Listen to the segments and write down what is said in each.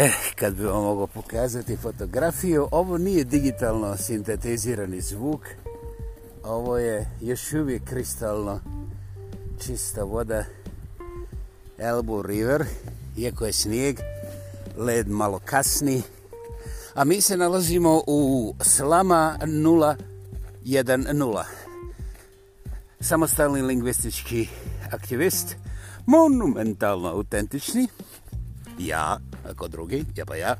Eh, kad bi vam mogao pokazati fotografiju, ovo nije digitalno sintetizirani zvuk, ovo je još uvijek kristalno čista voda Elbow River, iako je snijeg, led malo kasni, a mi se nalazimo u Slama 010, samostalni lingvistički aktivist, monumentalno autentični, ja ako drugi, ja pa ja.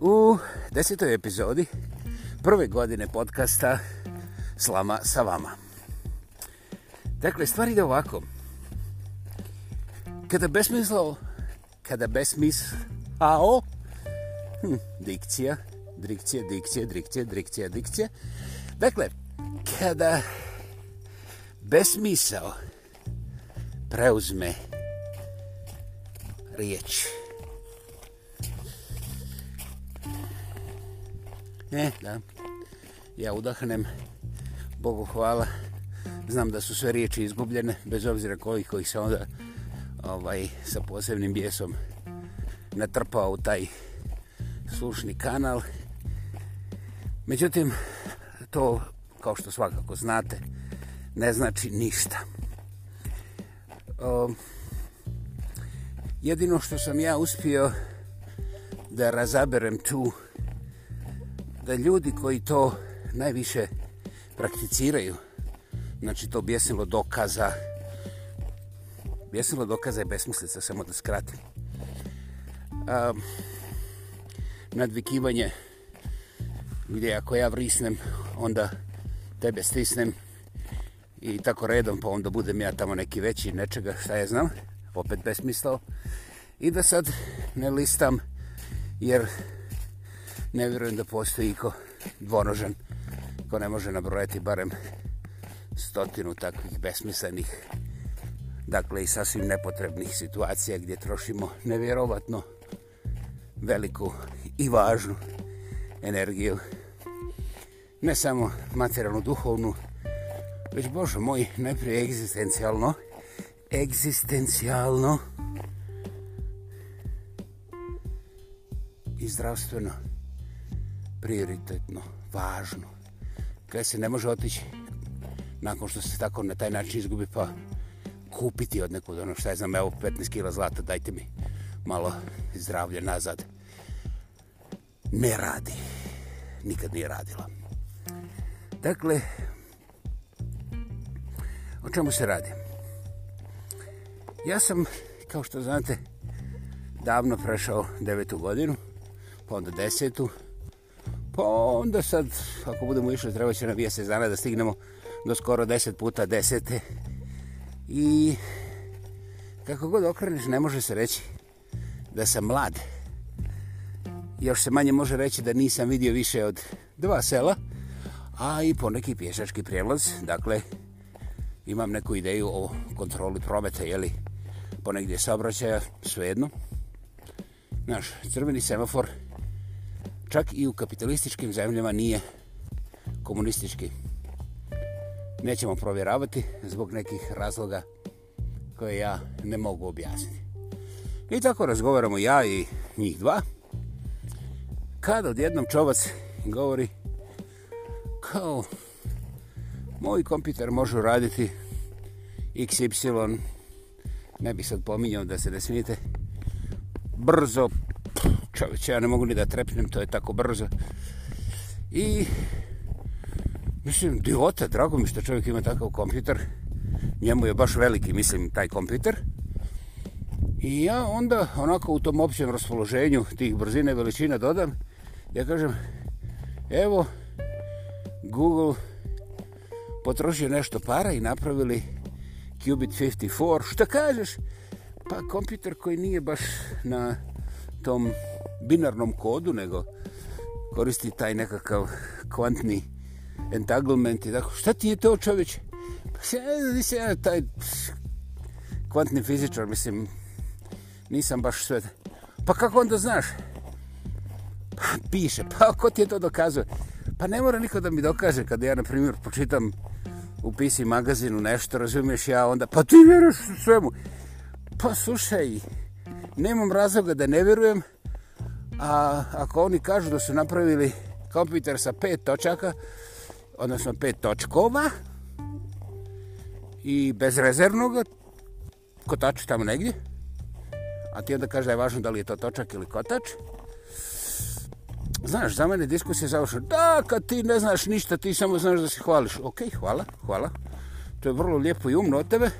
U desetoj epizodi prve godine podcasta Slama sa vama. Dakle, stvari da ovako. Kada besmislo, kada besmis, a o, hm, dikcija, drikcija, dikcija, drikcija, drikcija, dikcija. Dakle, kada besmisao preuzme riječ. Riječ. E, da. Ja udahnem. Bogu hvala. Znam da su sve riječi izgubljene, bez obzira koliko ih se onda ovaj, sa posebnim bijesom natrpao u taj slušni kanal. Međutim, to, kao što svakako znate, ne znači ništa. O, jedino što sam ja uspio da razaberem tu uh, da ljudi koji to najviše prakticiraju, znači to bjesilo dokaza, bjesilo dokaza je besmislica, samo da skratim. Um, nadvikivanje, gdje ako ja vrisnem, onda tebe stisnem i tako redom, pa onda budem ja tamo neki veći nečega, šta je znam, opet besmislao. I da sad ne listam, jer ne vjerujem da postoji ko dvonožan ko ne može nabrojati barem stotinu takvih besmislenih dakle i sasvim nepotrebnih situacija gdje trošimo nevjerovatno veliku i važnu energiju ne samo materijalnu duhovnu već bože moj najprije egzistencijalno egzistencijalno i zdravstveno prioritetno, važno. Kada se ne može otići nakon što se tako na taj način izgubi, pa kupiti od nekog, ono šta je znam, evo 15 kila zlata, dajte mi malo zdravlje nazad. Ne radi. Nikad nije radila. Dakle, o čemu se radi? Ja sam, kao što znate, davno prešao devetu godinu, pa onda desetu, pa onda sad, ako budemo išli, treba će nam mjesec dana da stignemo do skoro 10 puta desete. I kako god okreneš, ne može se reći da sam mlad. Još se manje može reći da nisam vidio više od dva sela, a i poneki pješački prijelaz. Dakle, imam neku ideju o kontroli prometa, jeli ponegdje saobraćaja, svejedno. Naš crveni semafor je čak i u kapitalističkim zemljama nije komunistički. Nećemo provjeravati zbog nekih razloga koje ja ne mogu objasniti. I tako razgovaramo ja i njih dva. Kad odjednom čovac govori kao moj kompjuter može raditi XY ne bih sad pominjao da se ne smijete brzo čoveče, ja ne mogu ni da trepnem, to je tako brzo. I, mislim, divota, drago mi što čovjek ima takav kompjuter. Njemu je baš veliki, mislim, taj kompjuter. I ja onda, onako, u tom općem raspoloženju tih brzine i veličina dodam, ja kažem, evo, Google potrošio nešto para i napravili Qubit 54. Šta kažeš? Pa kompjuter koji nije baš na tom binarnom kodu, nego koristi taj nekakav kvantni entanglement i tako, šta ti je to čovječ? Pa se, nisam ja taj kvantni fizičar, mislim, nisam baš sve. Pa kako onda znaš? Pa piše, pa ko ti je to dokazuje? Pa ne mora niko da mi dokaže kada ja, na primjer, počitam u PC magazinu nešto, razumiješ ja onda, pa ti vjeruješ svemu. Pa slušaj, nemam razloga da ne verujem, a ako oni kažu da su napravili kompjuter sa pet točaka, odnosno pet točkova, i bez rezervnog kotača tamo negdje, a ti onda kaže da je važno da li je to točak ili kotač, Znaš, za mene diskusija završena. Da, kad ti ne znaš ništa, ti samo znaš da se hvališ. Ok, hvala, hvala. To je vrlo lijepo i umno od tebe.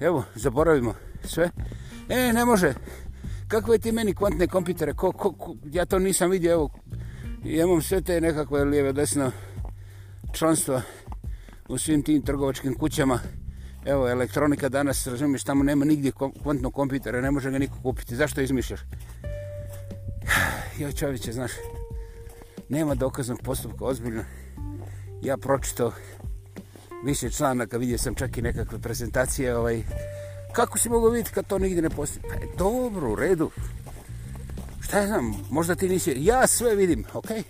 Evo, zaboravimo sve. E, ne može. Kakve ti meni kvantne kompitere? Ko, ko, ko, ja to nisam vidio, evo. Ja imam sve te nekakve lijeve desno članstva u svim tim trgovačkim kućama. Evo, elektronika danas, razumiješ, tamo nema nigdje kvantnog kompitera, ne može ga niko kupiti. Zašto izmišljaš? Jo, čovječe, znaš, nema dokaznog postupka, ozbiljno. Ja pročito više članaka, vidio sam čak i nekakve prezentacije, ovaj, kako si mogao vidjeti kad to nigdje ne postoji? Pa je dobro, u redu. Šta ja znam, možda ti nisi... Ja sve vidim, okej? Okay?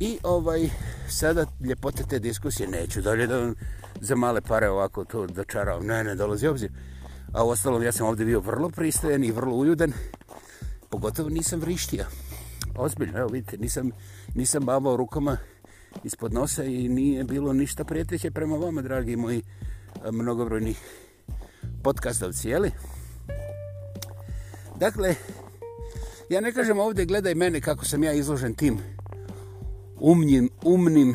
I ovaj, sada ljepote te diskusije neću dalje da za male pare ovako to dočaravam. Ne, ne, dolazi obzir. A u ostalom, ja sam ovdje bio vrlo pristojen i vrlo uljuden. Pogotovo nisam vrištija. Ozbiljno, evo vidite, nisam, nisam bavao rukama ispod nosa i nije bilo ništa prijeteće prema vama, dragi moji mnogobrojni podcastovci, jeli? Dakle, ja ne kažem ovdje gledaj mene kako sam ja izložen tim umnim, umnim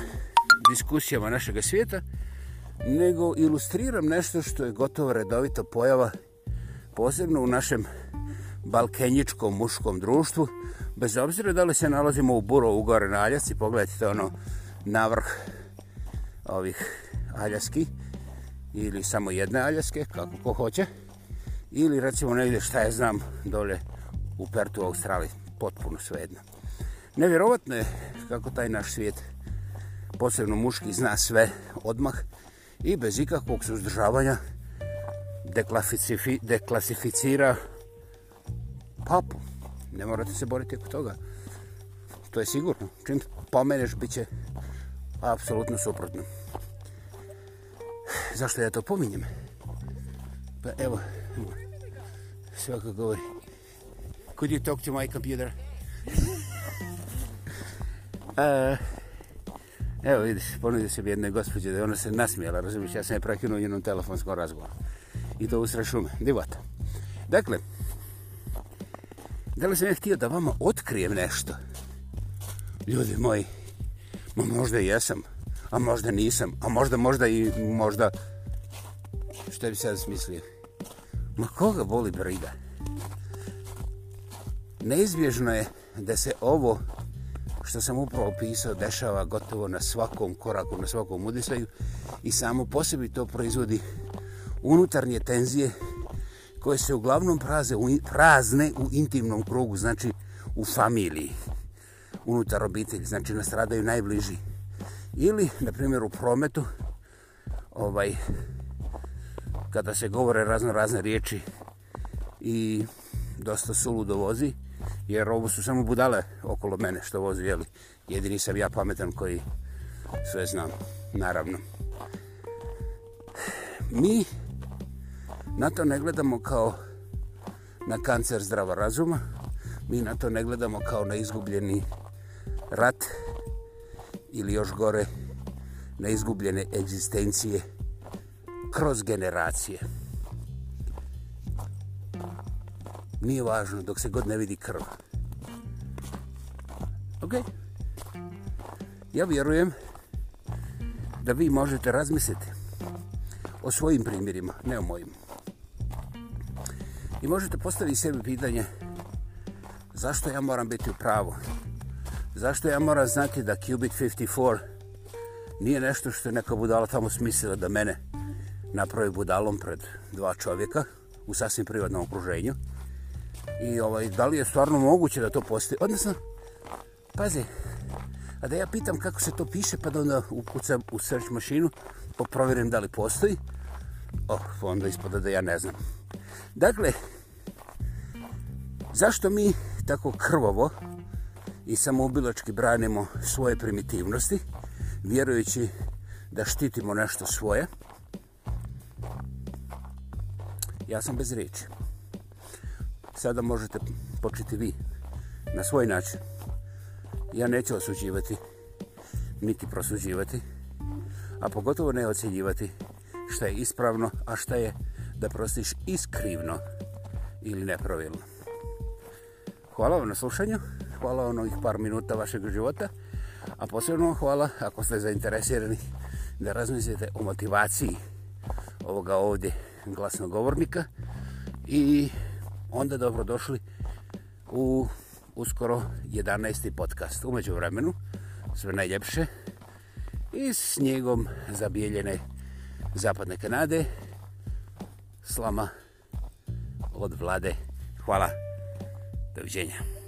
diskusijama našeg svijeta, nego ilustriram nešto što je gotovo redovito pojava posebno u našem balkenjičkom muškom društvu, bez obzira da li se nalazimo u buro u gore na Aljasci, pogledajte ono na vrh ovih Aljaski, ili samo jedne aljaske, kako ko hoće, ili recimo negdje šta je znam dole u Pertu u Australiji, potpuno svejedno. Nevjerovatno je kako taj naš svijet, posebno muški, zna sve odmah i bez ikakvog suzdržavanja deklasificira papu. Ne morate se boriti oko toga. To je sigurno. Čim pomeneš, bit će apsolutno suprotno zašto ja to pominjem? Pa evo, svako govori. Ovaj, Could you talk to my computer? uh, evo vidiš, ponudio se bi jedne gospođe da je ona se nasmijela, razumiješ, ja sam je prekinuo njenom telefonskom razgovoru. I to usre šume, divata. Dakle, da li sam ja htio da vama otkrijem nešto? Ljudi moji, ma možda i jesam, a možda nisam, a možda, možda i možda, što bi sad smislio. Ma koga boli briga? Neizbježno je da se ovo što sam upravo opisao dešava gotovo na svakom koraku, na svakom udisaju i samo posebi to proizvodi unutarnje tenzije koje se uglavnom praze u, prazne u intimnom krugu, znači u familiji, unutar obitelji, znači nastradaju najbliži. Ili, na primjer, u prometu, ovaj, kada se govore razno razne riječi i dosta sulu dovozi, jer ovo su samo budale okolo mene što vozu, jeli. Jedini sam ja pametan koji sve znam, naravno. Mi na to ne gledamo kao na kancer zdrava razuma, mi na to ne gledamo kao na izgubljeni rat ili još gore na izgubljene egzistencije kroz generacije. Nije važno dok se god ne vidi krv. Ok? Ja vjerujem da vi možete razmisliti o svojim primjerima, ne o mojim. I možete postaviti sebi pitanje zašto ja moram biti u pravu? Zašto ja moram znati da Qubit 54 nije nešto što je neka budala tamo smislila da mene napravi budalom pred dva čovjeka u sasvim privatnom okruženju? I ovaj, da li je stvarno moguće da to postoji? Odnosno, pazi, a da ja pitam kako se to piše pa da onda ukucam u search mašinu pa provjerim da li postoji, oh, pa onda ispada da ja ne znam. Dakle, zašto mi tako krvavo i samoubilački branimo svoje primitivnosti, vjerujući da štitimo nešto svoje. Ja sam bez riječi. Sada možete početi vi na svoj način. Ja neću osuđivati, niti prosuđivati, a pogotovo ne ocjenjivati šta je ispravno, a šta je da prostiš iskrivno ili nepravilno. Hvala vam na slušanju hvala ono ih par minuta vašeg života, a posebno hvala ako ste zainteresirani da razmislite o motivaciji ovoga ovdje glasnog govornika i onda dobro došli u uskoro 11. podcast. Umeđu vremenu, sve najljepše i snijegom zabijeljene zapadne Kanade, slama od vlade. Hvala, doviđenja.